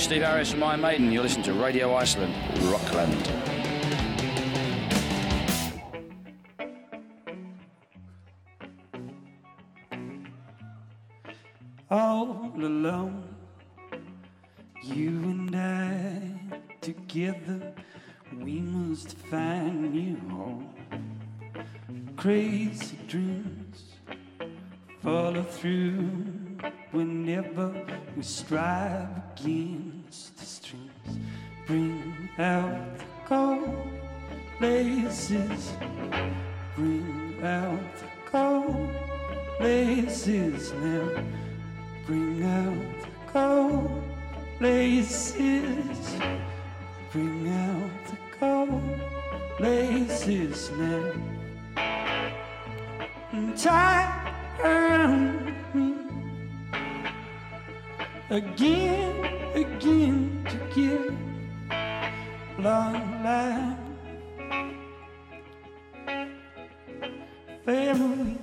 is Steve Harris from Iron Maiden. You're listening to Radio Iceland, Rokkland. all alone. You and I together, we must find new home. Crazy dreams follow through whenever we strive against the streams. Bring out the cold places, bring out the cold places now. Bring out the cold places. Bring out the cold places now. And tie around again, again to give long life. Family.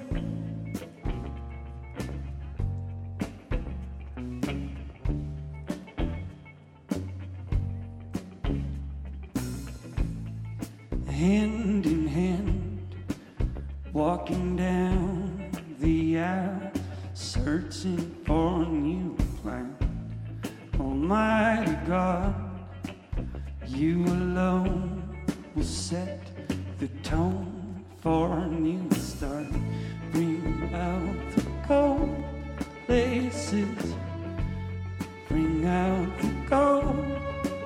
hand in hand, walking down the aisle, searching for new. Almighty God, you alone will set the tone for a new start. Bring out the cold places, bring out the cold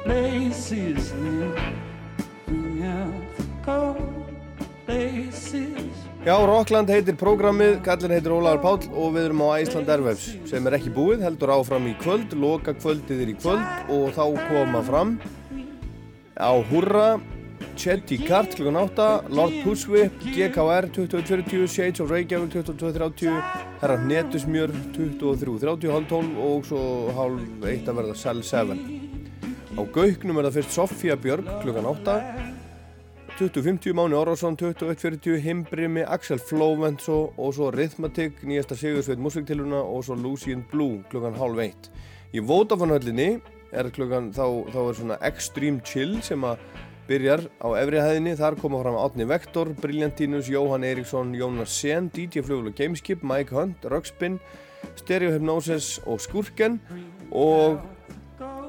places now. Já, Rockland heitir prógramið, kallin heitir Ólaður Páll og við erum á Æsland Ervefs sem er ekki búið, heldur áfram í kvöld, loka kvöldið er í kvöld og þá koma fram á Hurra, Chetty Kart kl. 8, Lord Pushwhip, GKR 2140, Shades of Reykjavík 2230, Herra Netusmjör 2330, halv 12 og svo halv 1 að verða Cell 7. Á Gauknum er það fyrst Sofía Björg kl. 8 2050 Máni Orvarsson 2140 Himbrimi, Axel Flóvents og, og svo Rhythmatic, nýjasta Sigursveit musiktiluna og svo Lucian Blue klukkan halv eitt. Í Vodafone-höllinni er klukkan, þá, þá er svona Extreme Chill sem að byrjar á efrihæðinni, þar koma fram Átni Vektor, Briljantinus, Jóhann Eriksson, Jónas Sen, DJ Flugul og Gameskip, Mike Hunt, Rugspin, Stereo Hypnosis og Skurken og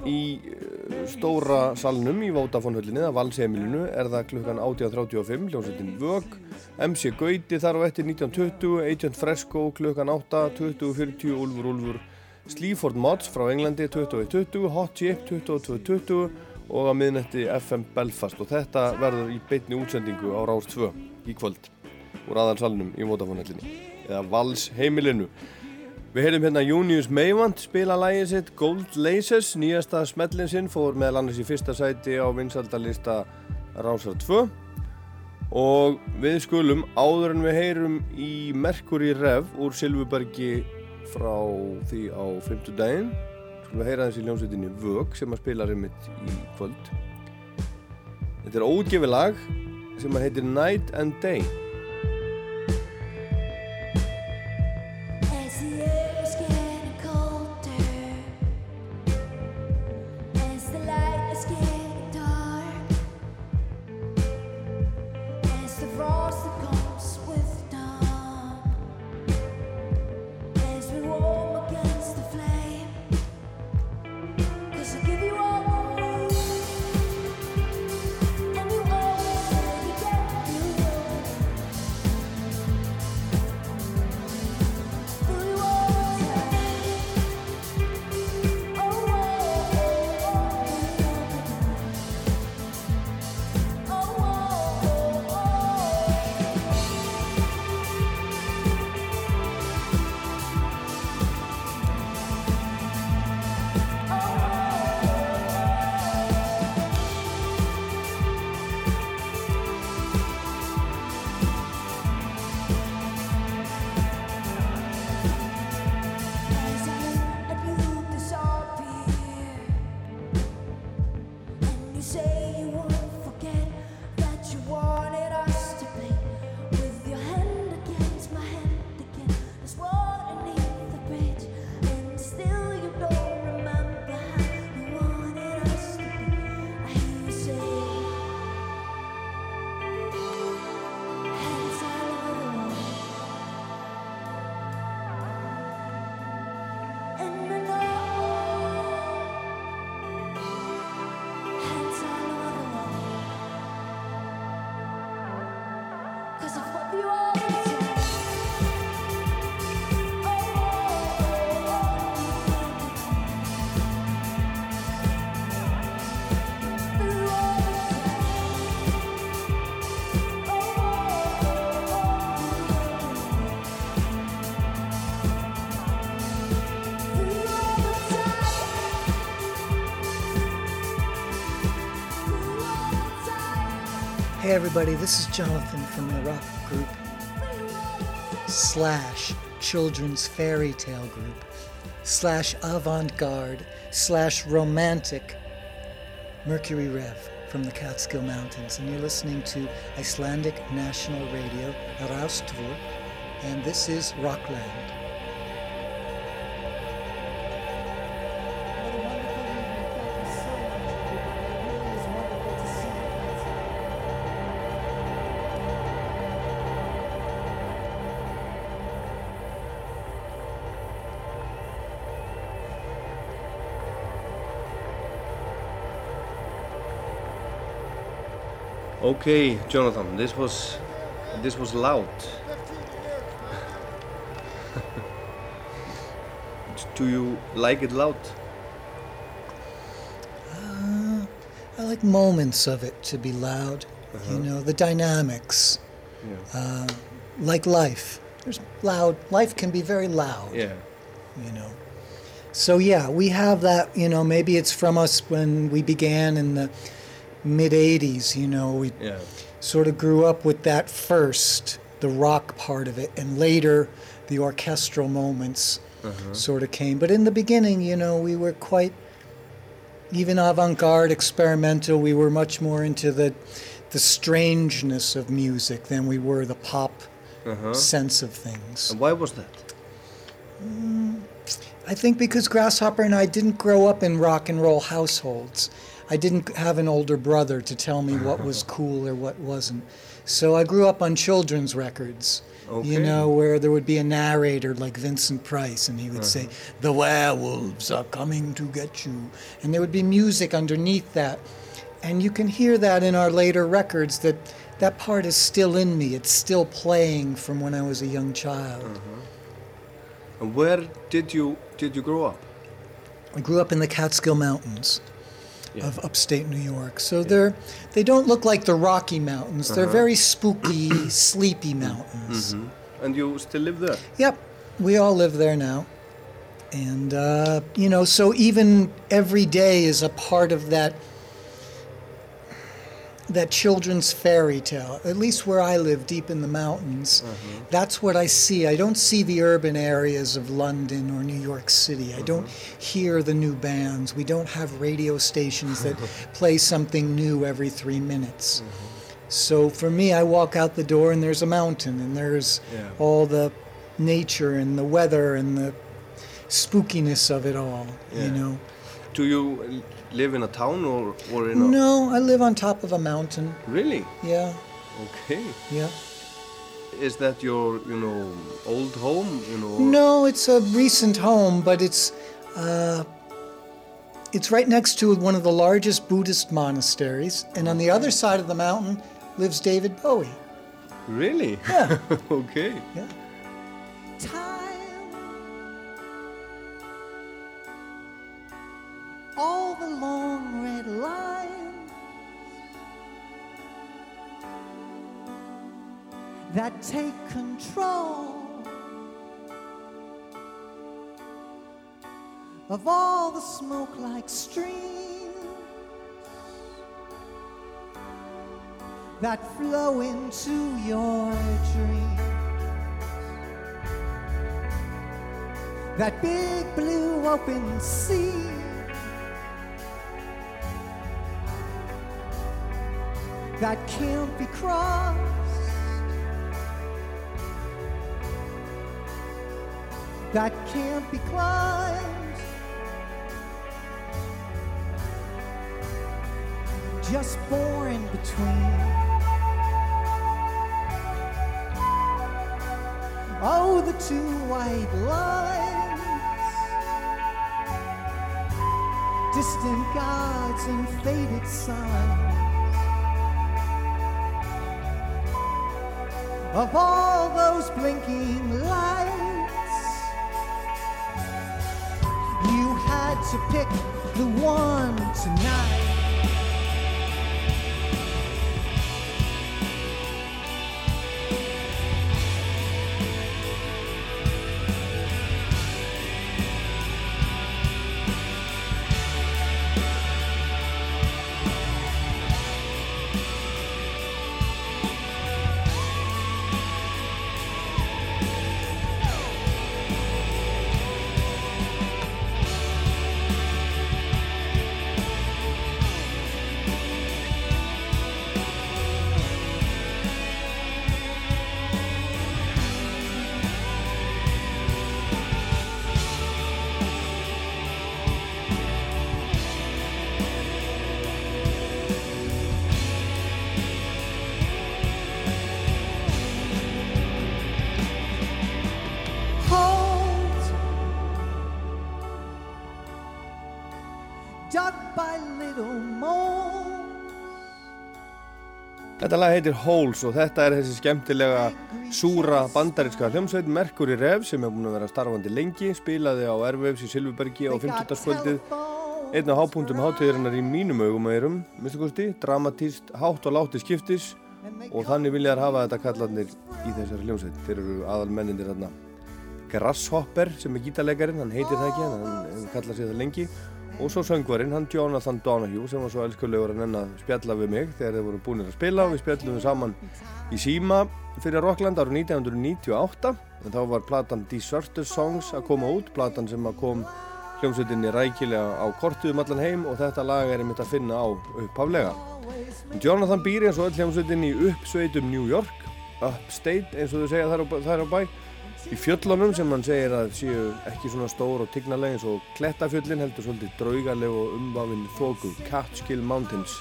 í uh, stóra salnum í Vodafone-höllinni, það valsemilinu, er það klukkan 18.35, hljómsveitin Vög, MC Gauti þar á eftir 19.20, Agent Fresco klukkan 8, 20.40, Ulfur Ulfur, Sleaford Mods frá Englandi 21.20, Hot Chip 22.20 og á miðnetti FM Belfast. Og þetta verður í beitni útsendingu á Rás 2 í kvöld úr aðalsalnum í Vodafone-höllinni eða Vals heimilinu. Við heyrðum hérna Junius Meivand spila lægið sitt Gold Lasers, nýjasta smellin sinn, fór meðal annars í fyrsta sæti á vinsaldalista Rásar 2 og við skulum áður en við heyrum í Mercury Rev úr Silvubergi frá því á 50 daginn skulum við heyra þessi ljónsveitinni Vög sem að spila reymitt í kvöld. Þetta er ógefi lag sem að heitir Night and Day Everybody, this is Jonathan from the rock group slash children's fairy tale group slash avant-garde slash romantic Mercury Rev from the Catskill Mountains and you're listening to Icelandic National Radio Raustvur and this is Rokkland. Okay, Jonathan, this was this was loud. Do you like it loud? I like moments of it to be loud, you know, the dynamics, Yeah. uh, like life. There's loud, life can be very loud. Yeah. you know. So yeah, we have that, you know, maybe it's from us when we began in the mid 80s, you know, we Yeah. sort of grew up with that first, the rock part of it, and later the orchestral moments sort of came. But in the beginning, you know, we were quite even avant-garde, experimental. We were much more into the the strangeness of music than we were the pop Uh-huh. sense of things. And why was that? I think because Grasshopper and I didn't grow up in rock and roll households. I didn't have an older brother to tell me what was cool or what wasn't. So I grew up on children's records. You know, where there would be a narrator like Vincent Price, and he would say, uh-huh. The werewolves are coming to get you. And there would be music underneath that. And you can hear that in our later records that that part is still in me. It's still playing from when I was a young child. Uh-huh. And where did you did you grow up? I grew up in the Catskill Mountains Yeah. of upstate New York. So they're they don't look like the Rocky Mountains. They're Uh-huh. very spooky, sleepy mountains. And you still live there? Yep, we all live there now. And uh, you know, so even every day is a part of that that children's fairy tale. At least where I live, deep in the mountains, mm-hmm. that's what I see. I don't see the urban areas of London or New York City. I don't mm-hmm. hear the new bands. We don't have radio stations that play something new every three minutes. Mm-hmm. So for me, I walk out the door and there's a mountain and there's Yeah. all the nature and the weather and the spookiness of it all. Yeah. You know. Do you live in a town or, or in a... No, I live on top of a mountain. Really? Yeah, Okay. yeah. Is that your, you know, old home, you know? No, it's a recent home, but it's uh, it's right next to one of the largest Buddhist monasteries, and on the other side of the mountain lives David Bowie. Really? Yeah, okay. yeah. That take control of all the smoke like streams that flow into your dreams. that big blue open sea. That can't be crossed. That can't be climbed. Just born between. Oh, the two white lines, distant gods and faded signs of all those blinking lights. To pick the one tonight. Þetta lag heitir Holes og þetta er þessi skemmtilega súra bandaríska hljómsveit Mercury Rev sem er búin að vera starfandi lengi, spilaði á Airwaves í Silfurbergi á 50. kvöldið Einn af hápunktum hátíðurinnar í mínum augum kosti, dramatíst, hátt og látti skiptis og þannig viljaðar hafa þetta kallarnir í þessari hljómsveit. Þeir eru aðal mennindir hérna. Grasshopper sem er gítarleikarin, hann heitir það ekki, hann kallar sér það lengi og svo söngvarinn, hann Jonathan Donahue sem var svo elskulegur að nenn að spjalla við mig þegar þeir voru búinir að spila og við spjallum við saman í síma fyrir Rockland árið 1998 en þá var platan Deserted Songs að koma út, platan sem að kom hljómsveitinni rækilega á kortuðum allan heim og þetta lag er einmitt að finna á upphaflega. Jonathan býr eins og öll hljómsveitinni í uppsveitum New York, upstate eins og þau segja þar á, þar á bæ, í fjöllunum sem hann segir að séu ekki svona stór og tignaleg eins og Klettafjöllin heldur svolítið draugaleg og umvafinn þóku, Catskill Mountains.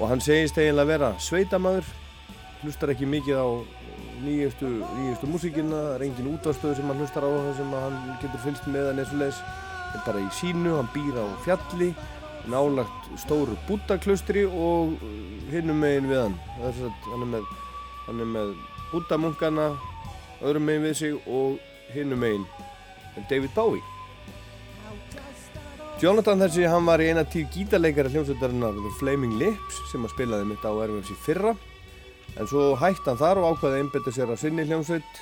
Og hann segist eiginlega vera sveitamæður, hlustar ekki mikið á nýjustu, nýjustu músíkina, það er engin útvarstöðu sem hann hlustar á það sem hann getur fylgst með að nesulegs er bara í sínu, hann býr á fjalli nálagt stóru búttaklustri og hinnum megin við hann. Þess að hann er með, er með búttamunkana öðrum megin við sig og hinnum megin. David Bowie? Jonathan þessi, hann var í eina tíu gítarleikara hljómsveitarinnar The Flaming Lips sem að spilaði mitt á RFC fyrra. En svo hætti hann þar og ákvaði að einbetta sér að sinni hljómsveit.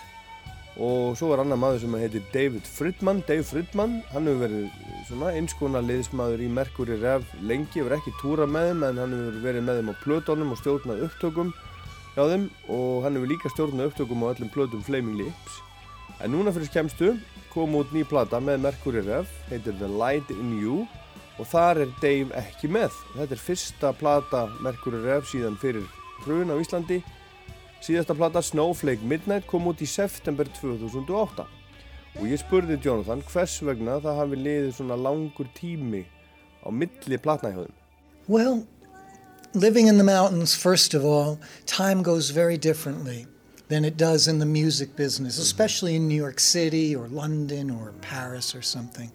Og svo var annar maður sem heitir David Fridman Dave Fridman, hann hefur verið svona einskona liðsmaður í Mercury Rev lengi, hefur ekki túra með þeim en hann hefur verið með þeim á plötunum og stjórnað upptökum hjá þeim og hann hefur líka stjórnað upptökum á öllum plötum Flaming Lips. En núna fyrir skemstu kom út ný plata með Mercury Rev heitir The Light in You og þar er Dave ekki með. Þetta er fyrsta plata Mercury Rev síðan fyrir hrun á Íslandi. Síðasta plata Snowflake Midnight kom út í september 2008 og ég spurði Jonathan hvers vegna það hafi liðið svona langur tími á milli þeim. Well, living in the mountains, first of all, time goes very differently than it does in the music business, mm-hmm. especially in New York City or London or Paris or something.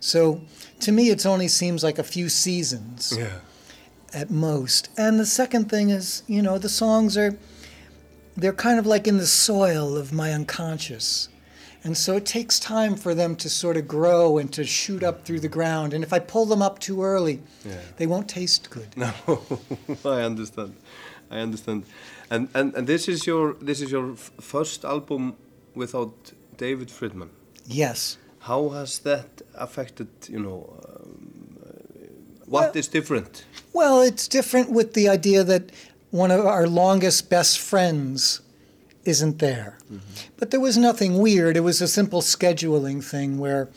So to me, it only seems like a few seasons Yeah. at most. And the second thing is, you know, the songs are, they're kind of like in the soil of my unconscious. And so it takes time for them to sort of grow and to shoot up through the ground. And if I pull them up too early, Yeah. they won't taste good. No, I understand. I understand. And, and and this is your this is your f- first album without David Fridmann. Yes. How has that affected, you know, um, what is different? Well, it's different with the idea that one of our longest best friends isn't there. But there was nothing weird. It was a simple scheduling thing where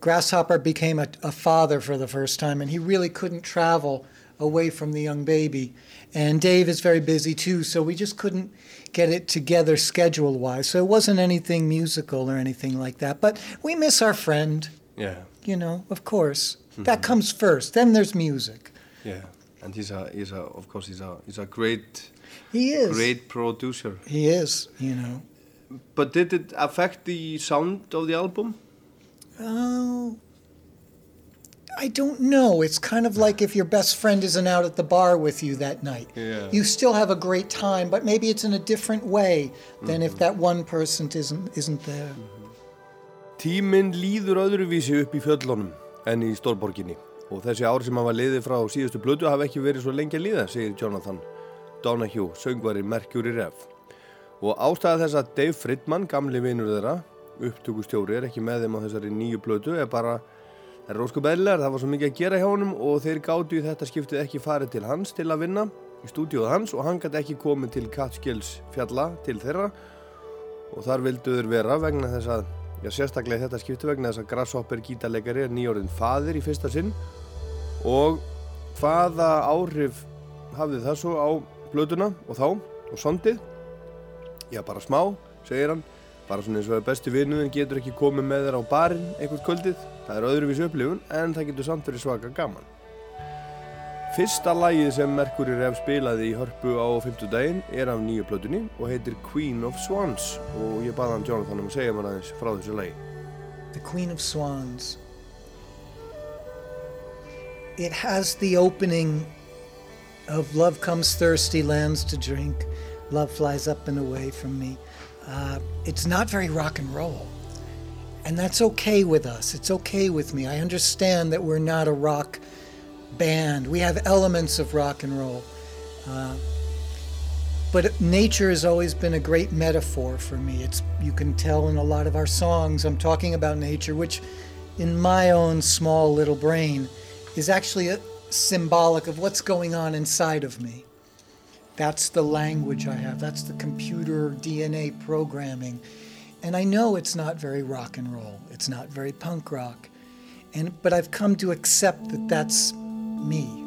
Grasshopper became a, a father for the first time, and he really couldn't travel away from the young baby. And Dave is very busy too, so we just couldn't get it together schedule wise. So it wasn't anything musical or anything like that. But we miss our friend, Yeah, you know, of course. That mm-hmm. comes first. Then there's music. yeah. And he's a he's a of course he's a he's a great He is. great producer. He is, you know. But did it affect the sound of the album? Oh, I don't know. It's kind of like if your best friend isn't out at the bar with you that night. Yeah. You still have a great time, but maybe it's in a different way than if that one person isn't isn't there. Tíminn líður öðruvísi upp í fjöllunum en í stórborginni og þessi ár sem hafa liðið frá síðustu blödu hafa ekki verið svo lengi að líða, segir Jonathan Donahue, söngvari Mercury Rev. Og ástæða þess að Dave Fridman, gamli vinur þeirra, upptökustjóri, er ekki með þeim á þessari nýju blödu, er bara, það er rósku beðlar, það var svo mikið að gera hjá honum og þeir gáttu í þetta skiptið ekki farið til hans til að vinna í stúdíóð hans og hann gæti ekki komið til Catskills fjalla til þeirra og þar vildu þeir vera vegna þess að já, sérstaklega þetta skipti vegna þess að Grasshopper gítarleikari er nýjórðin faðir í fyrsta sinn og hvaða áhrif hafði það svo á blötuna og þá og sondið já bara smá, segir hann. Bara svona eins og að besti vinuðin getur ekki komið með þér á barinn einhvert kvöldið. Það er öðruvísi upplifun en það getur samt verið svaka gaman. Fyrsta lagið sem Mercury Rev spilaði í hörpu á 50 daginn er af nýju plötunni og heitir Queen of Swans. Og ég baði hann Jonathan um að segja mér aðeins frá þessu lagi. The Queen of Swans. it has the opening of Love Comes Thirsty, Lands to Drink, Love Flies Up and Away from Me. Uh, it's not very rock and roll. And that's okay with us. It's okay with me. I understand that we're not a rock band. We have elements of rock and roll. Uh, but nature has always been a great metaphor for me. It's you can tell in a lot of our songs I'm talking about nature, which in my own small little brain is actually a, symbolic of what's going on inside of me. That's the language I have. That's the computer DNA programming. And I know it's not very rock and roll. It's not very punk rock. And but I've come to accept that that's me.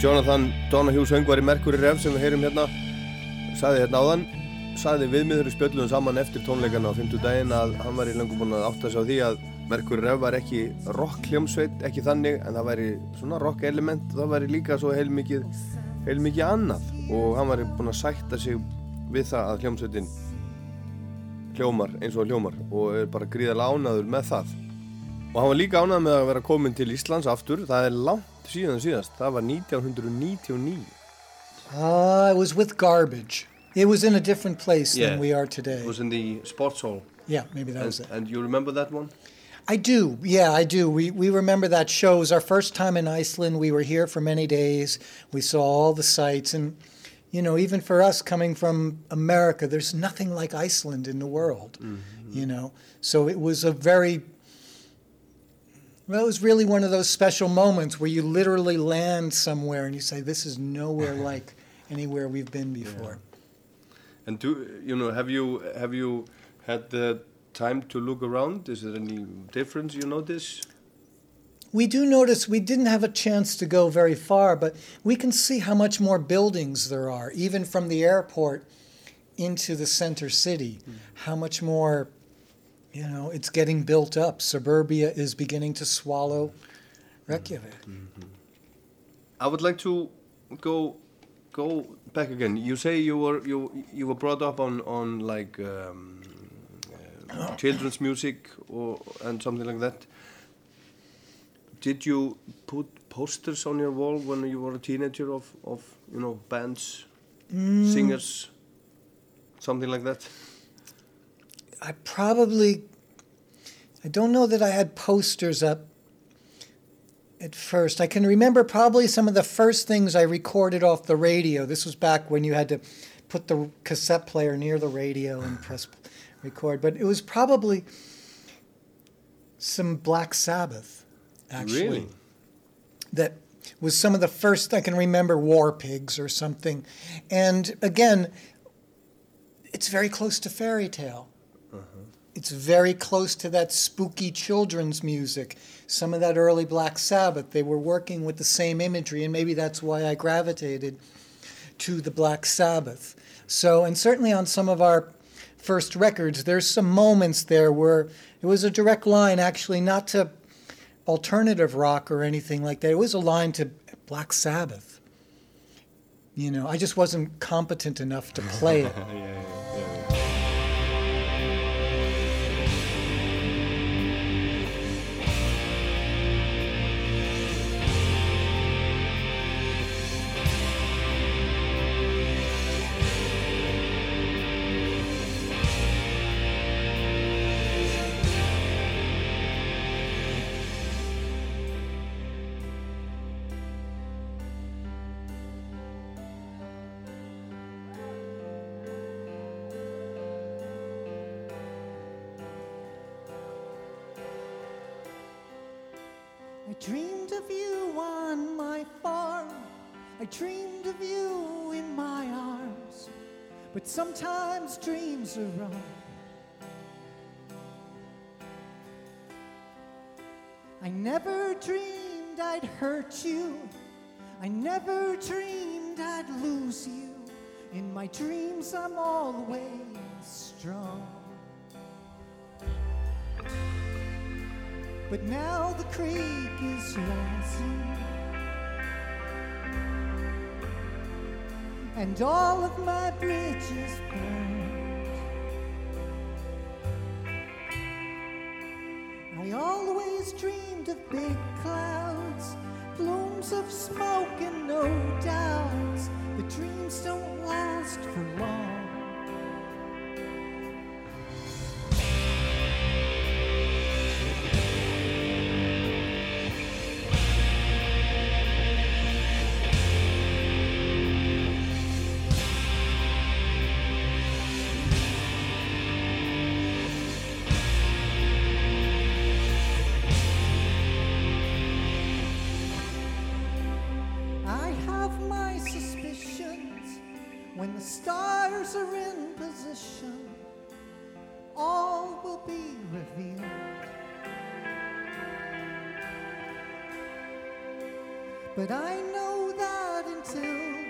Jonathan Donahue söngvar í Mercury Rev sem við heyrum hérna saði hérna áðan saði við miður spjöldum saman eftir tónleikana á 50 daginn að hann var í langum búin að átta sig á því að Mercury Rev var ekki rock hljómsveit, ekki þannig en það væri svona rock element það væri líka svo heilmikið heilmikið annað. Og hann var búin að sætta sig við það að hljómsveitin hljómar eins og hljómar og er bara gríðarlega ánaður með það og hann var líka ánað með að vera komin til Íslands aftur, það er langt síðan síðast? Það var 1999. Uh, it was with garbage. It was in a different place yeah. than we are today. It was in the sports hall. Yeah, maybe that and, was it. And you remember that one? I do. Yeah, I do. We we remember that show. It was our first time in Iceland. We were here for many days. We saw all the sights and you know, even for us coming from America, there's nothing like Iceland in the world. Mm-hmm. You know. So it was a very well, it was really one of those special moments where you literally land somewhere and you say, "This is nowhere like anywhere we've been before. And do you know? Have you have you had the time to look around? Is there any difference you notice? We do notice we didn't have a chance to go very far, but we can see how much more buildings there are, even from the airport into the center city. Hmm. How much more, you know, it's getting built up. Suburbia is beginning to swallow Reykjavik. I would like to go go back again. You say you were you you were brought up on on like um, uh, children's music or and something like that. Did you put posters on your wall when you were a teenager of of you know bands, singers, something like that? I probably, I don't know that I had posters up at first. I can remember probably some of the first things I recorded off the radio. This was back when you had to put the cassette player near the radio and press record. But it was probably some Black Sabbath, actually. Really? That was some of the first I can remember War Pigs or something. And again, it's very close to fairy tale. It's very close to that spooky children's music. Some of that early Black Sabbath, they were working with the same imagery, and maybe that's why I gravitated to the Black Sabbath. So, and certainly on some of our first records, there's some moments there where it was a direct line, actually, not to alternative rock or anything like that. It was a line to Black Sabbath. You know, I just wasn't competent enough to play it. I dreamed of you in my arms. But sometimes dreams are wrong. I never dreamed I'd hurt you. I never dreamed I'd lose you. In my dreams, I'm always strong. But now the creek is rising, and all of my bridges burned. I always dreamed of big clouds, plumes of smoke, and no doubts. But dreams don't last for long. Be revealed. But I know that until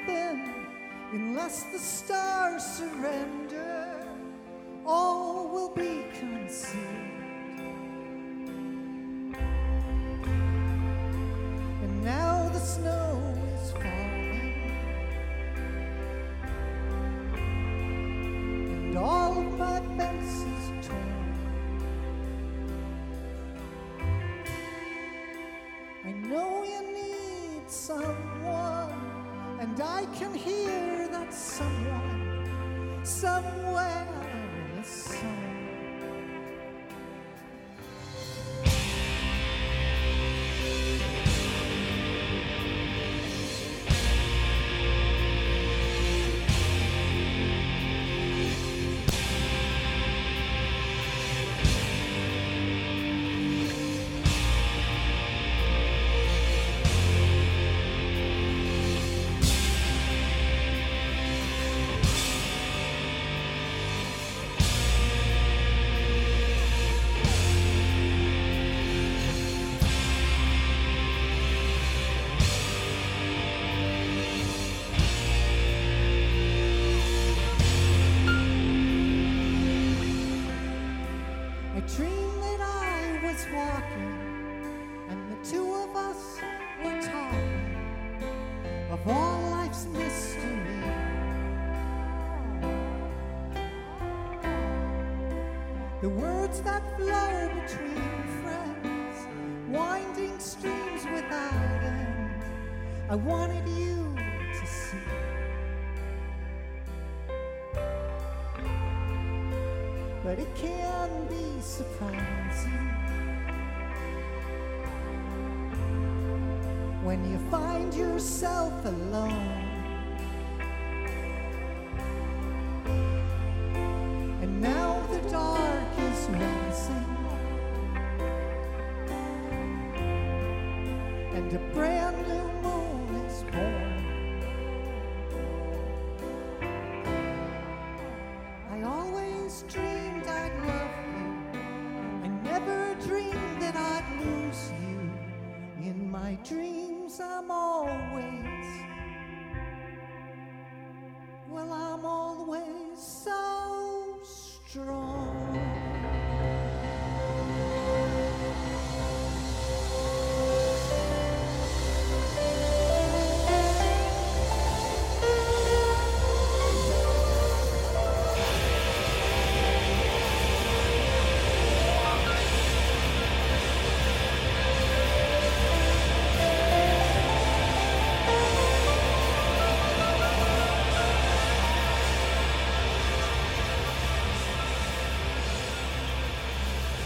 then, unless the stars surrender, all will be concealed. Know you need someone, and I can hear that someone somewhere walking, and the two of us were talking of all life's mystery. The words that flow between friends, winding streams without end. I wanted you to see. But it can be surprising when you find yourself alone.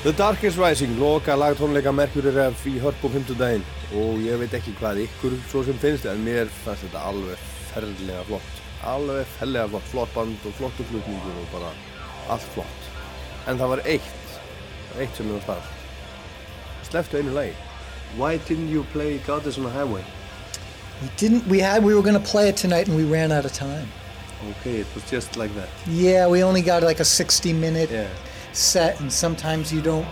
The Dark is Rising, loka lagtónleika Mercury Rev í Hörpu 50 daginn og ég veit ekki hvað ykkur svo sem finnst en mér fannst þetta alveg ferlega flott alveg ferlega flott, flott band og flottu flutningur og bara allt flott en það var eitt eitt sem ég var stað sleftu einu lagi Why didn't you play God is on a Highway? We didn't. We had. We were going to play it tonight, and we ran out of time. Okay, it was just like that Yeah, we only got like a 60-minute Yeah, set, and sometimes you don't.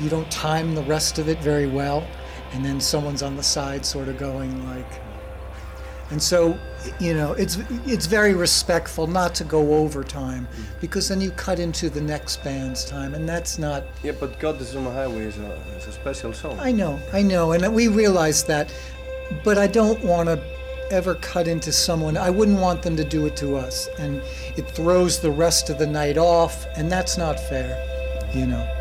You don't time the rest of it very well, and then someone's on the side, sort of going like. And so, you know, it's it's very respectful not to go over time, because then you cut into the next band's time, and that's not. yeah but Goddess on a Hiway is a, is a special song I know, I know, and we realize that, but I don't want to ever cut into someone. I wouldn't want them to do it to us, and it throws the rest of the night off, and that's not fair, you know.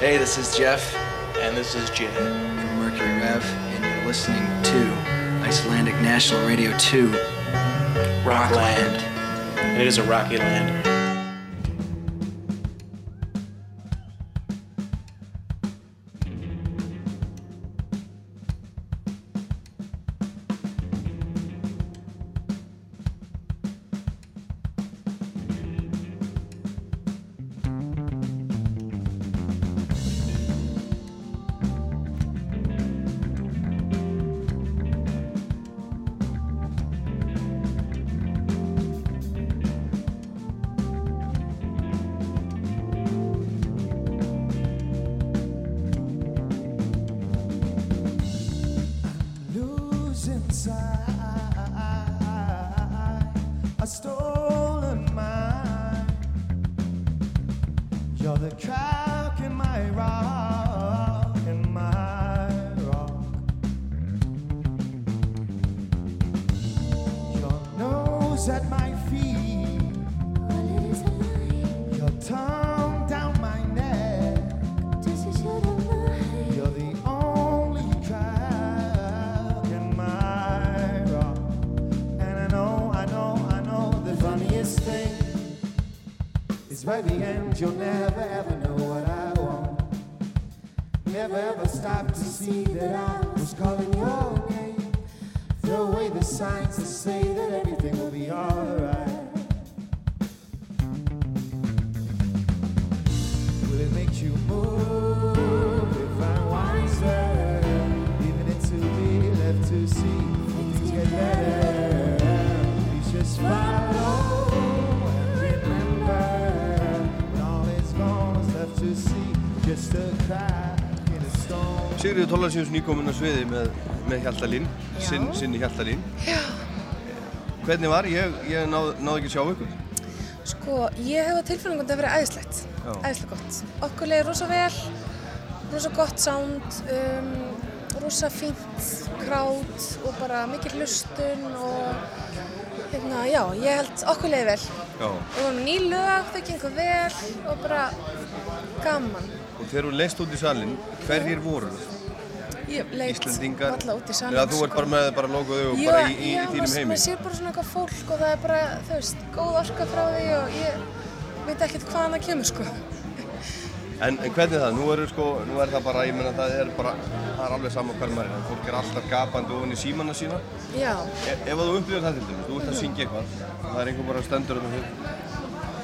Hey, this is Jeff And this is Jed. from Mercury Rev, and you're listening to Icelandic National Radio 2, Rokkland. It is a rocky land. Is by the end you'll never ever know what I want. Never ever stop to see that I was calling your name. Throw away the signs that say that everything will be alright. Will it make you move if I'm wiser? Leaving it to be left to see things get better. Please just follow Sigriður Tólarsjóns nýkomin á sviði með, með Hjaltalín, sinn, sinni Hjaltalín. Já. Hvernig var? Ég, ég náð, náði ekki að sjá ykkur. Sko, ég hef á tilfinningun að það verið æðislegt, æðislega gott. Okkur leiði rosa vel, rosa gott sound, um, rosa fínt krát og bara mikil hlustun og hérna, já, ég held okkur leiði vel. Já. Við vorum ný lög, þau gengur vel og bara gaman. Og þegar þú leist út í salin, hverjir voru það? Ég leit alla út í salin. Já, þú ert bara með bara logoðu og bara í, í, í þínum heimi. maður sér bara svona eitthvað fólk og það er bara, þú veist, góð orka frá því og ég veit ekkert hvaðan það kemur, sko. En, en hvernig er það? Nú er, sko, nú er það bara, ég meina það er bara, það er alveg sama hver maður er. Fólk er alltaf gapandi ofan í símanna sína. Já, E ef þú upplifir það til dæmis, þú ert að syngja eitthvað, það er einhver bara stendur þarna fyrir,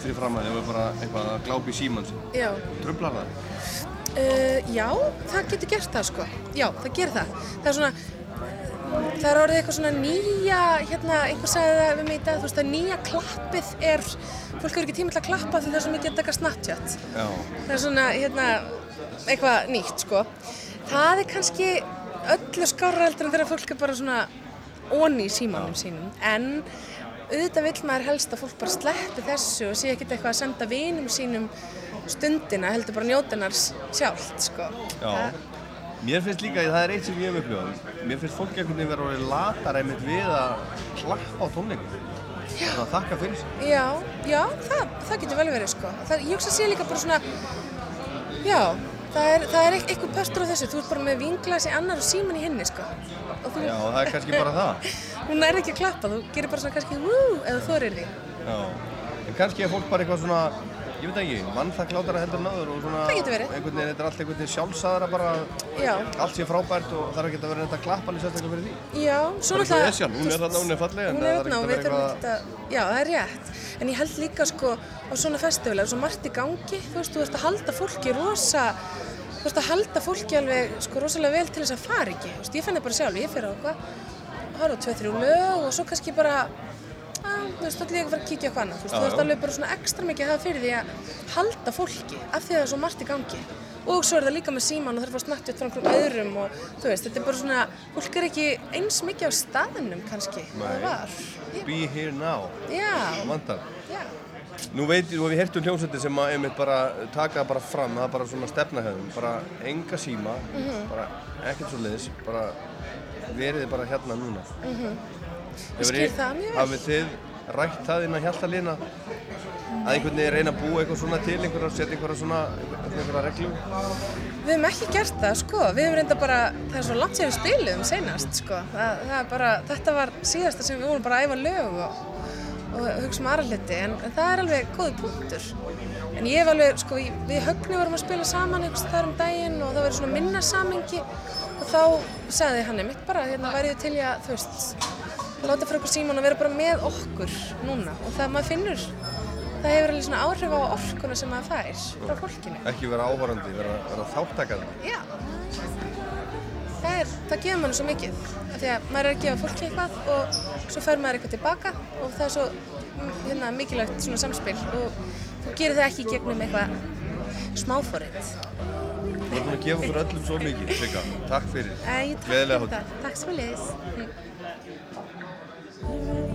fyrir fram að og er bara eitthvað að glápa í símann sinn. já. Trublar það? Uh, já, það getur gert það sko. Já, það gerir það. Það er svona, það er orðið eitthvað svona nýja, hérna, einhver sagði það við mig í dag, þú veist að nýja klappið er, fólk hefur ekki tíma til að klappa því það er svo mikið að taka Snapchat. Já. Það er svona, hérna, eitthvað nýtt sko. Það er kannski öllu skárra heldur en þegar fólk er bara svona onni í símanum sínum. En auðvitað vill maður helst að fólk bara sleppi þessu og sé ekkert eitthvað að senda vinum sínum stundina, heldur bara njótanar sjálft, sko. Já. Mér finnst líka, það er eitt sem ég hef upplifað, mér finnst fólk einhvern veginn vera orðið latar einmitt við að klappa á tónleikum. Þannig að þakka fyrir sig. Já, já, það, það getur vel verið, sko. Það, ég hugsa að sé líka bara svona, já, það er, það er eit- einhver pöstur á þessu, þú ert bara með vinglas í annar og síman í hinni, sko. Og þú, Já, það er kannski bara það. hún er ekki að klappa, þú gerir bara svona kannski, eða þú þorir því. Já. En kannski er fólk bara eitthvað svona, ég veit ekki, mannþakklátara heldur en áður og svona... Það. Einhvern veginn, þetta er allt einhvern veginn sjálfsagðara bara, Já, allt sé frábært og þarf ekki að vera klappa hann í sérstaklega fyrir því. já, svo Bara eins og Esjan, hún er þarna, hún er falleg, en Hún það er er þarna og við þurfum ekkert að, já, það er rétt. En ég held líka, sko, á svona festival, það er svo margt í gangi, þú veist, þú ert að halda fólki rosa, þú ert að halda fólki alveg, sko, rosalega vel til þess að fara ekki. Þú veist, ég fann það bara sjálf, ég fyrir á eitthvað, horfa á tvei, þrjú lög og svo kannski bara, þú veist, ég að fara að kíkja eitthvað annað, þú veist, þú veist alveg bara svona ekstra mikið að hafa fyrir því að halda fólki af því að það er svo margt í gangi. Og svo er það líka með síman og það er að fá snabbt frá einhverjum öðrum og þú veist, þetta er bara svona, fólk er ekki eins mikið á staðnum kannski, það var. Be here now, já, Nú veit nú hef ég heyrt um hljómsætti sem að einmitt bara taka það bara fram, það er bara svona stefnahefðum, bara enga síma, Mhm. bara ekkert svo leiðis, bara verið þið bara hérna núna. Ég skil það mjög vel. Hafið þið rætt það innan hjaltalína að einhvern veginn reyna að búa eitthvað svona til, einhverja, setja einhverja svona, einhverja reglum? Við hefum ekki gert það, sko. Við hefum reynda bara, það er svo langt sem við spiluðum senast, sko. Það, það er bara, þetta var síðasta sem við vorum bara að æfa lög og, og hugsa um aðra hluti, en, en það er alveg góður punktur. En ég hef alveg, sko, við högni vorum að spila saman einhvers þar um daginn og það verið svona minna samengi og þá sagði hann einmitt bara, hérna væri ég til í að, þú veist, láta frá okkur síman og vera bara með okkur núna og það maður finnur, það hefur alveg svona áhrif á orkuna sem maður fær frá fólkinu. Ekki vera áhorandi, vera, vera þáttakandi. Já. Það, er, það gefur mann svo mikið. Af því að maður er að gefa fólki eitthvað og svo fær maður eitthvað tilbaka og það er svo hérna, mikilvægt svona samspil og þú gerir það ekki gegnum eitthvað smáfórið. Þú búin að gefa okkur öllum svo mikið, Sigga. Takk fyrir. Æ, takk fyrir það. Takk svo leiðis. Maybe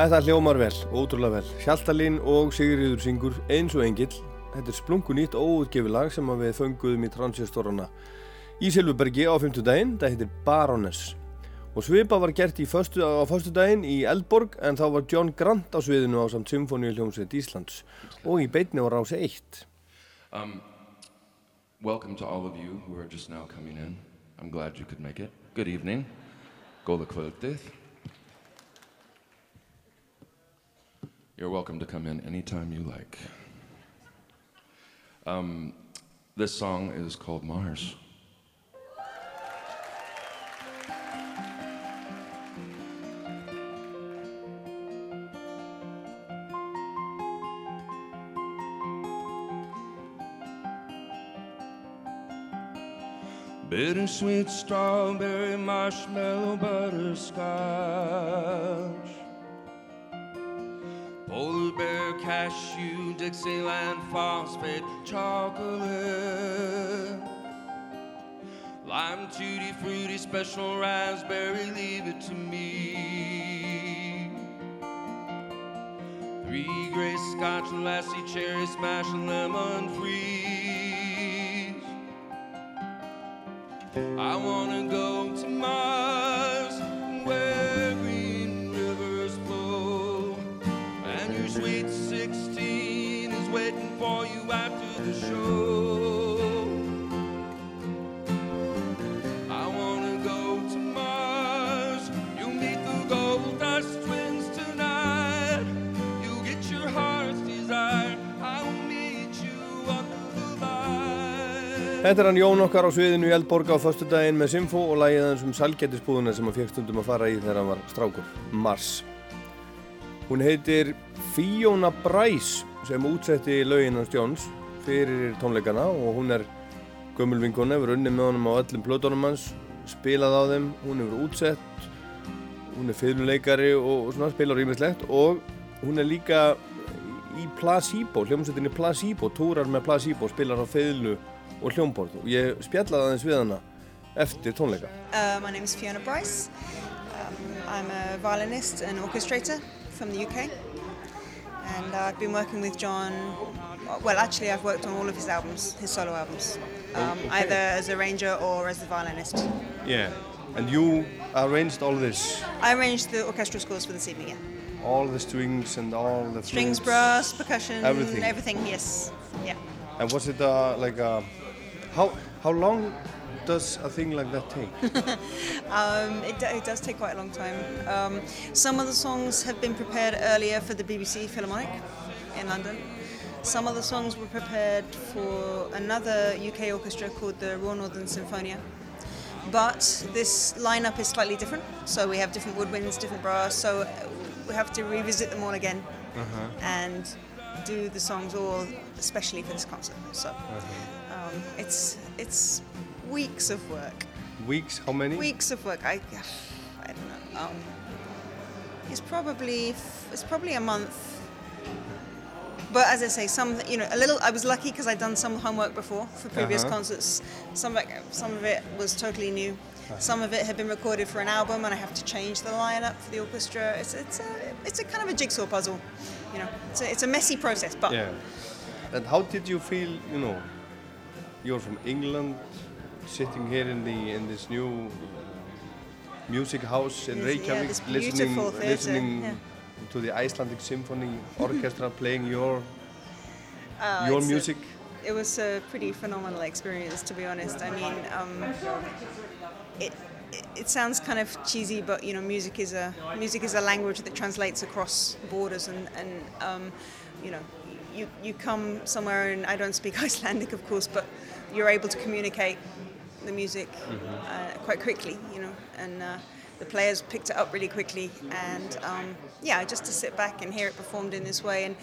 Þetta hljómar vel, ótrúlega vel. Hjaltalín og Sigriður syngur eins og engill. Þetta er splungu nýtt óutgefi lag sem við fönguðum í transistorana í Silfubergi á 50 daginn. Það heitir Baroness. Og svipa var gert föstu, á föstu daginn í Eldborg en þá var John Grant á sviðinu á samt Symfóníu hljómsveit Íslands og í beitni var rási eitt. Um, welcome to all of you who are just now coming in. I'm glad you could make it. Good evening. Góða kvöldið. You're welcome to come in anytime you like. Um, this song is called Mars. Bittersweet strawberry marshmallow butterscotch. Polar bear cashew Dixieland phosphate chocolate. Lime tutti fruity special raspberry leave it to me. Three gray scotch and lassie cherry smash lemon freeze. I wanna go to Þetta er hann Jón okkar á sviðinu í Eldborg á föstu daginn með Symfó og lagið hans um salgetisbúðuna sem hann fekk stundum að fara í þegar hann var strákur, Mars. Hún heitir Fiona Bryce sem útsetti lögin hans Jóns fyrir tónleikana og hún er gömulvinkona, hefur unni með honum á öllum plötunum hans, spilað á þeim, hún hefur útsett, hún er fiðluleikari og, og svona spilar rýmislegt og hún er líka í Placebo, hljómsveitinni Placebo, túrar með Placebo, spilar á fiðlu og hljómborð og ég spjallaði aðeins við hana eftir tónleika. Uh, my name is Fiona Brice. Um, I'm a violinist and orchestrator from the UK. And I've been working with John, well, actually, I've worked on all of his albums, his solo albums, um, okay. either as a arranger or as the violinist. Yeah, and you arranged all this, I arranged the orchestral scores for this evening, yeah. all the strings and all the Strings, flutes. brass, percussion, Everything. everything, yes. Yeah. And was it uh, like a, how how long does a thing like that take? Um, it, it does take quite a long time. Um, some of the songs have been prepared earlier for the BBC Philharmonic in London. Some of the songs were prepared for another UK orchestra called the Royal Northern Sinfonia. But this lineup is slightly different, so we have different woodwinds, different brass, so we have to revisit them all again and do the songs all especially for this concert. So um, it's it's weeks of work Weeks? How many? weeks of work. I, I don't know. Um, it's probably it's probably a month. But as I say, some you know a little. I was lucky because I'd done some homework before for previous Uh-huh. concerts. Some of it, some of it was totally new. Some of it had been recorded for an album, and I have to change the lineup for the orchestra. It's it's a it's a kind of a jigsaw puzzle. You know, it's a, it's a messy process, but Yeah. And how did you feel? You know, you're from England, sitting here in the in this new music house in Yes, yeah, Reykjavik, listening theatre, listening yeah. to the Icelandic Symphony Orchestra playing your Uh, your it's a- music. it was a pretty phenomenal experience, to be honest. I mean, um, it, it it sounds kind of cheesy, but you know, music is a music is a language that translates across borders, and and um, you know, you you come somewhere, and I don't speak Icelandic, of course, but you're able to communicate the music uh, quite quickly, you know, and. Uh, the players picked it up really quickly, and um, yeah, just to sit back and hear it performed in this way, and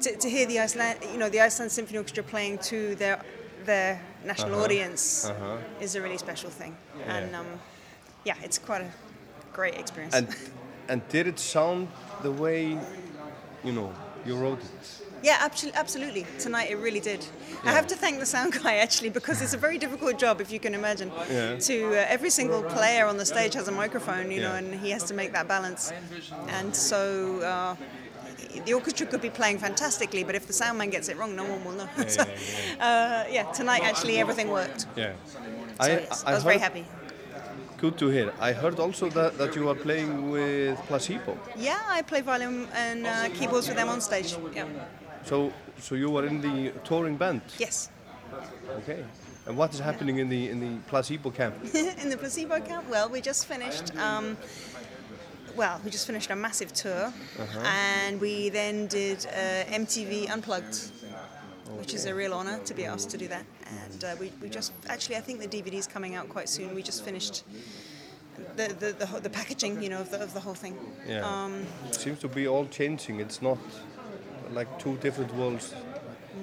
to, to hear the Iceland, you know, the Iceland Symphony Orchestra playing to their their national Uh-huh. audience Uh-huh. is a really special thing, Yeah. and um, yeah, it's quite a great experience. And and did it sound the way you know you wrote it? Yeah, absolutely, absolutely. Tonight it really did. I have to thank the sound guy actually because it's a very difficult job, if you can imagine. Yeah. To uh, every single player on the stage has a microphone, you know, and he has to make that balance. And so uh, the orchestra could be playing fantastically, but if the sound man gets it wrong, no one will know. so, uh, yeah, tonight actually everything worked. Yeah. So it's- I, was very happy. Good to hear. I heard also that, that you are playing with Placebo. Yeah, I play violin and uh, keyboards with them on stage. Yeah. So, so you were in the touring band. Yes. Okay. And what is happening in the in the Placebo camp? in the placebo camp? Well, we just finished. Um, well, we just finished a massive tour, Uh-huh. and we then did uh, MTV Unplugged, which is a real honour to be asked to do that. And uh, we, we just actually, I think the DVD's coming out quite soon. We just finished the the, the, the packaging, you know, of the, of the whole thing. Yeah. Um, it seems to be all changing. It's not like two different worlds.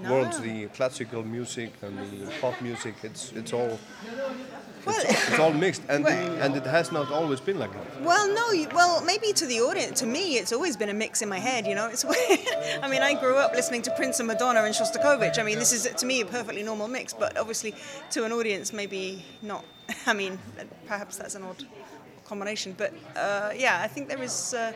No. Worlds, the classical music and the pop music. It's it's all well, it's, it's all mixed, and Well- and it has not always been like that. Well, no. you- Well, maybe to the audience. To me, it's always been a mix in my head. You know, it's. weird. I mean, I grew up listening to Prince and Madonna and Shostakovich. I mean, this is to me a perfectly normal mix, but obviously to an audience, maybe not. I mean, perhaps that's an odd combination. But uh, yeah, I think there is. Uh,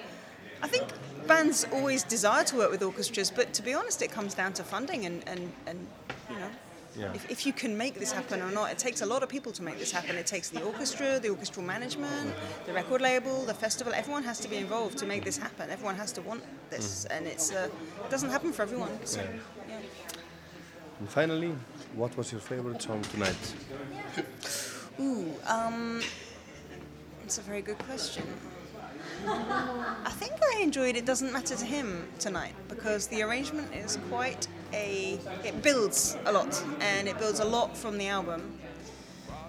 I think bands always desire to work with orchestras, but to be honest, it comes down to funding and and, and you know. Yeah. If, if you can make this happen or not, it takes a lot of people to make this happen. It takes the orchestra, the orchestral management, the record label, the festival. Everyone has to be involved to make this happen. Everyone has to want this, and it's uh, it doesn't happen for everyone. So, Yeah. yeah. And finally, what was your favorite song tonight? Ooh, um, it's a very good question. I think I enjoyed It Doesn't Matter to Him tonight because the arrangement is quite a. It builds a lot and it builds a lot from the album.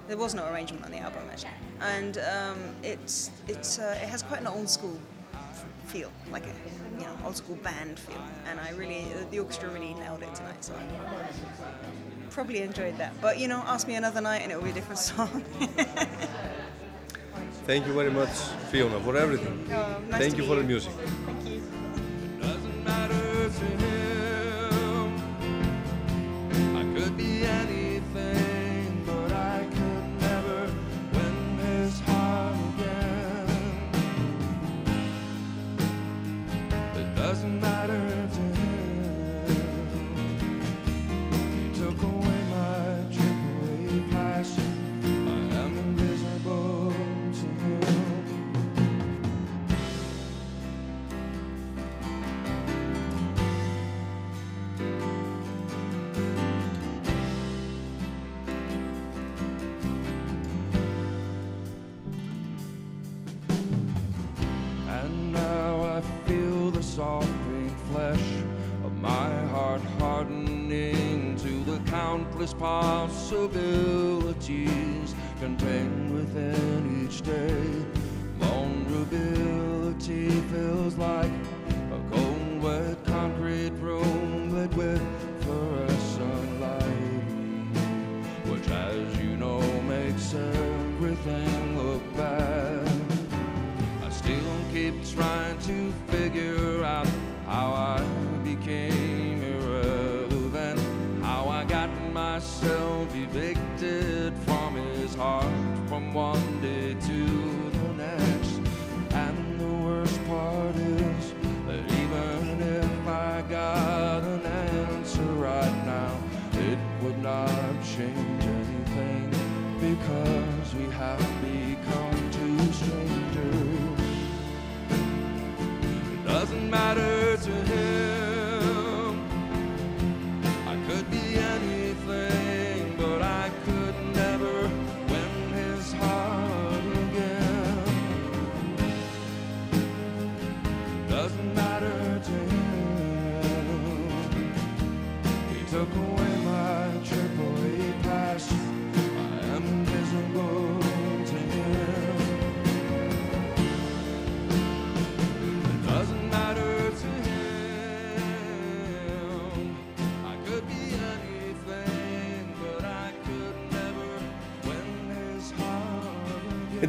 There was no arrangement on the album actually, and um, it's it's uh, it has quite an old school feel, like a you know old school band feel, and I really the orchestra really nailed it tonight. So I probably enjoyed that. But you know, ask me another night and it will be a different song. Thank you very much, Fiona, for everything. Oh, nice Thank to you meet for the music. Thank you.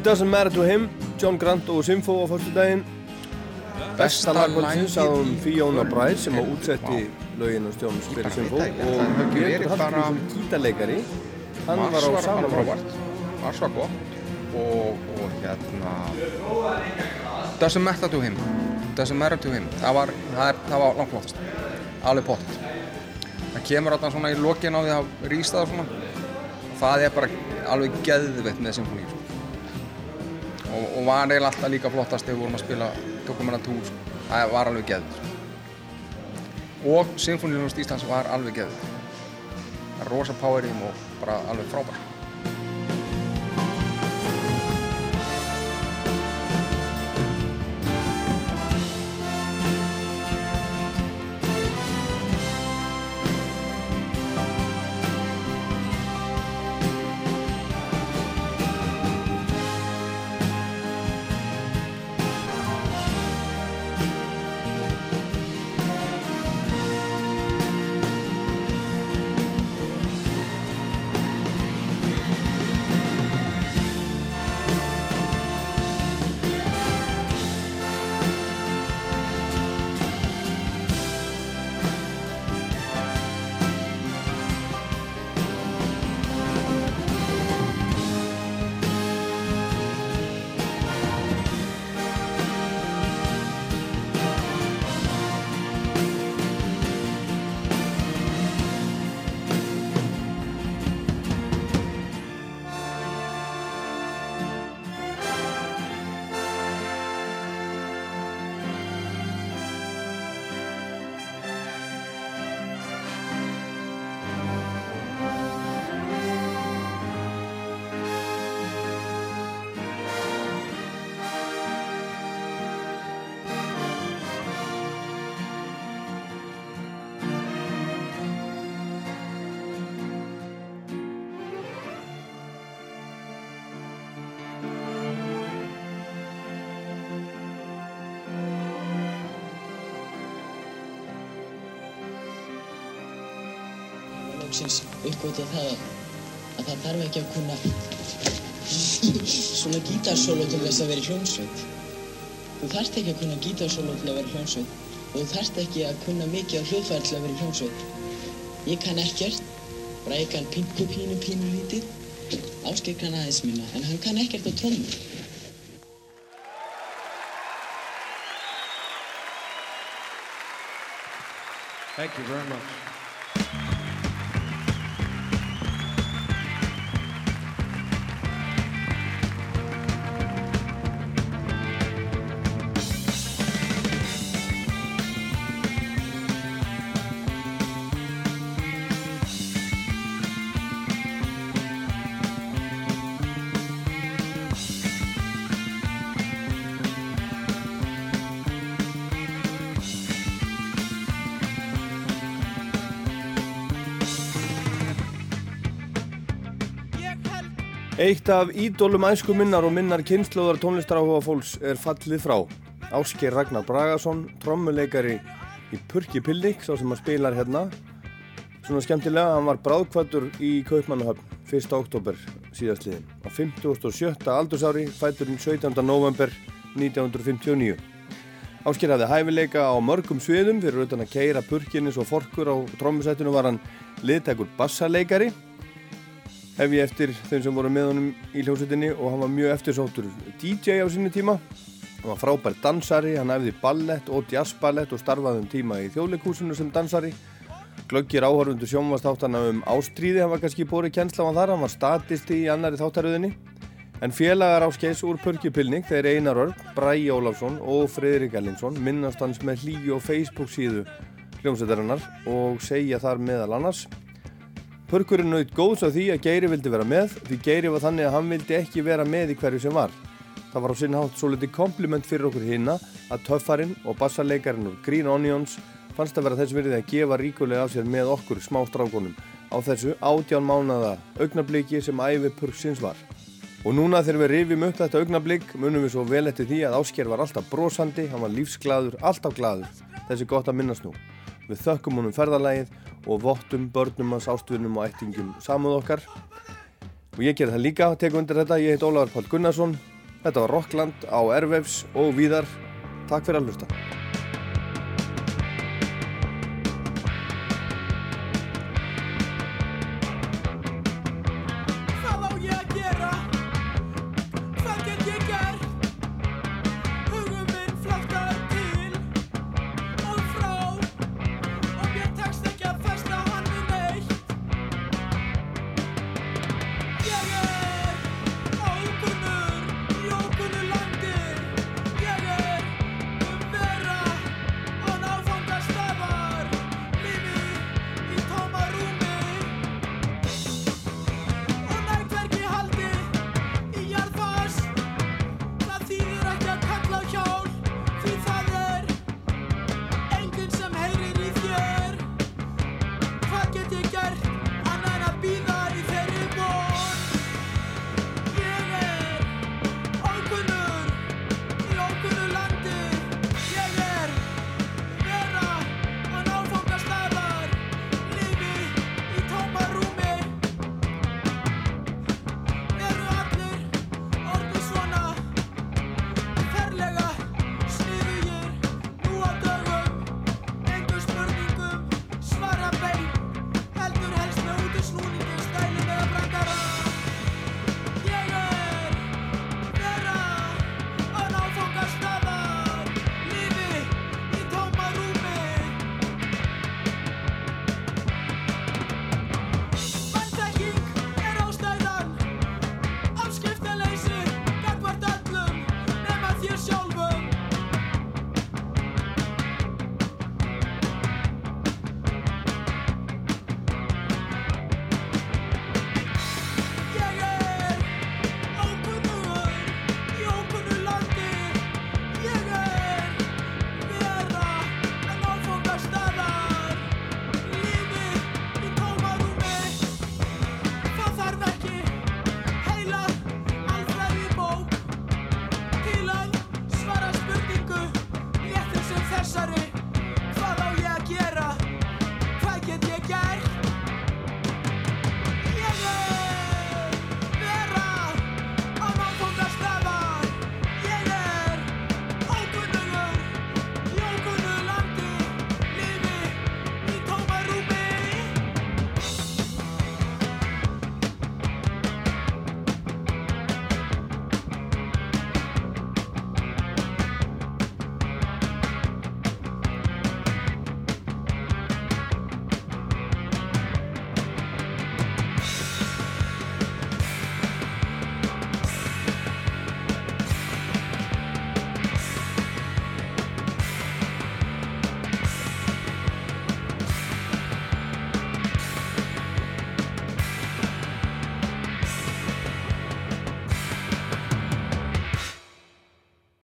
Doesn't matter to him, John Grant og Simfo á fyrstu daginn besta lagkvöldsins á um Fiona Bryce sem að útsetti lögin og stjón Spyrir ekki, og bara- Hallgrímsson gítarleikari hann var á var sama bara máli. frábært. Mars var gott. Og, og hérna Doesn't matter to him. Doesn't matter to him. Það var, það var langt flottast. Alveg pottet það kemur alltaf svona í lokin á því að rýsta það svona. Það er bara alveg geðveitt með symfóníu sko. Og, og var eiginlega alltaf líka flottast þegar við vorum að spila tókum hérna túr sko. það var alveg geðveitt sko. og symfóníunum Íslands var alveg er rosa power í þeim og bara alveg frábært loksins uppgöta það að það þarf ekki að kunna svona gítarsólo til þess að vera hljómsveit. Þú þarft ekki að kunna gítarsólo til að vera hljómsveit og þú þarft ekki að kunna mikið á hljóðfæri til að vera hljómsveit. Ég kann ekkert, bara ég kann pingu pínu pínu lítið. Ásgeir kann aðeins minna, en hann kann ekkert á trommur. Thank you very much. Eitt af ídólum æsku minnar og minnar kynnslóðar tónlistaráhuga fólks er fallið frá. Ásker Ragnar Bragason, trommuleikari í Purki Pillik, sá sem að spilar hérna. Svona skemmtilega, hann var bráðkvættur í Kaupmannahöfn 1. oktober síðastliðin. Á 57. aldursári, fætturinn 17. november 1959. Ásker hafði hæfileika á mörgum sviðum fyrir utan að keira purkinni svo forkur á trommusættinu var hann liðtækur bassaleikari hef ég eftir þeim sem voru með honum í hljómsveitinni og hann var mjög eftirsóttur DJ á sinni tíma. Hann var frábær dansari, hann æfði ballett og jazzballett og starfaði um tíma í þjóðleikúsinu sem dansari. Glöggir áhörfundur sjónvastáttana um ástríði hann var kannski bórið kennsla á hann þar hann var statisti í annari þáttaröðinni. En félagar áskeis úr Pörkjupilning þeir Einar Örn, Bræi Ólafsson og Friðrik Ellingsson minnast hans með hlýju og Facebook síðu hljómsveitarinnar og segja þar meðal annars Pörkurinn naut góðs á því að Geiri vildi vera með því Geiri var þannig að hann vildi ekki vera með í hverju sem var. Það var á sinn hátt svo litið kompliment fyrir okkur hinna að töffarinn og bassarleikarinn úr Green Onions fannst að vera þess virði að gefa ríkulega af sér með okkur smá strákunum á þessu átján mánada augnabliki sem æfi Pörksins var. Og núna þegar við rifjum upp þetta augnablík munum við svo vel eftir því að Ásker var alltaf brosandi, hann var lífsglaður, alltaf glaður. Þessi gott að minnast nú. Við þökkum honum ferðalægið og vottum börnum hans ástvinnum og ættingum samúð okkar. Og ég ger það líka, tek undir þetta, ég heit Ólafur Pál Gunnarsson. Þetta var Rockland á Ervefs og víðar. Takk fyrir að hlusta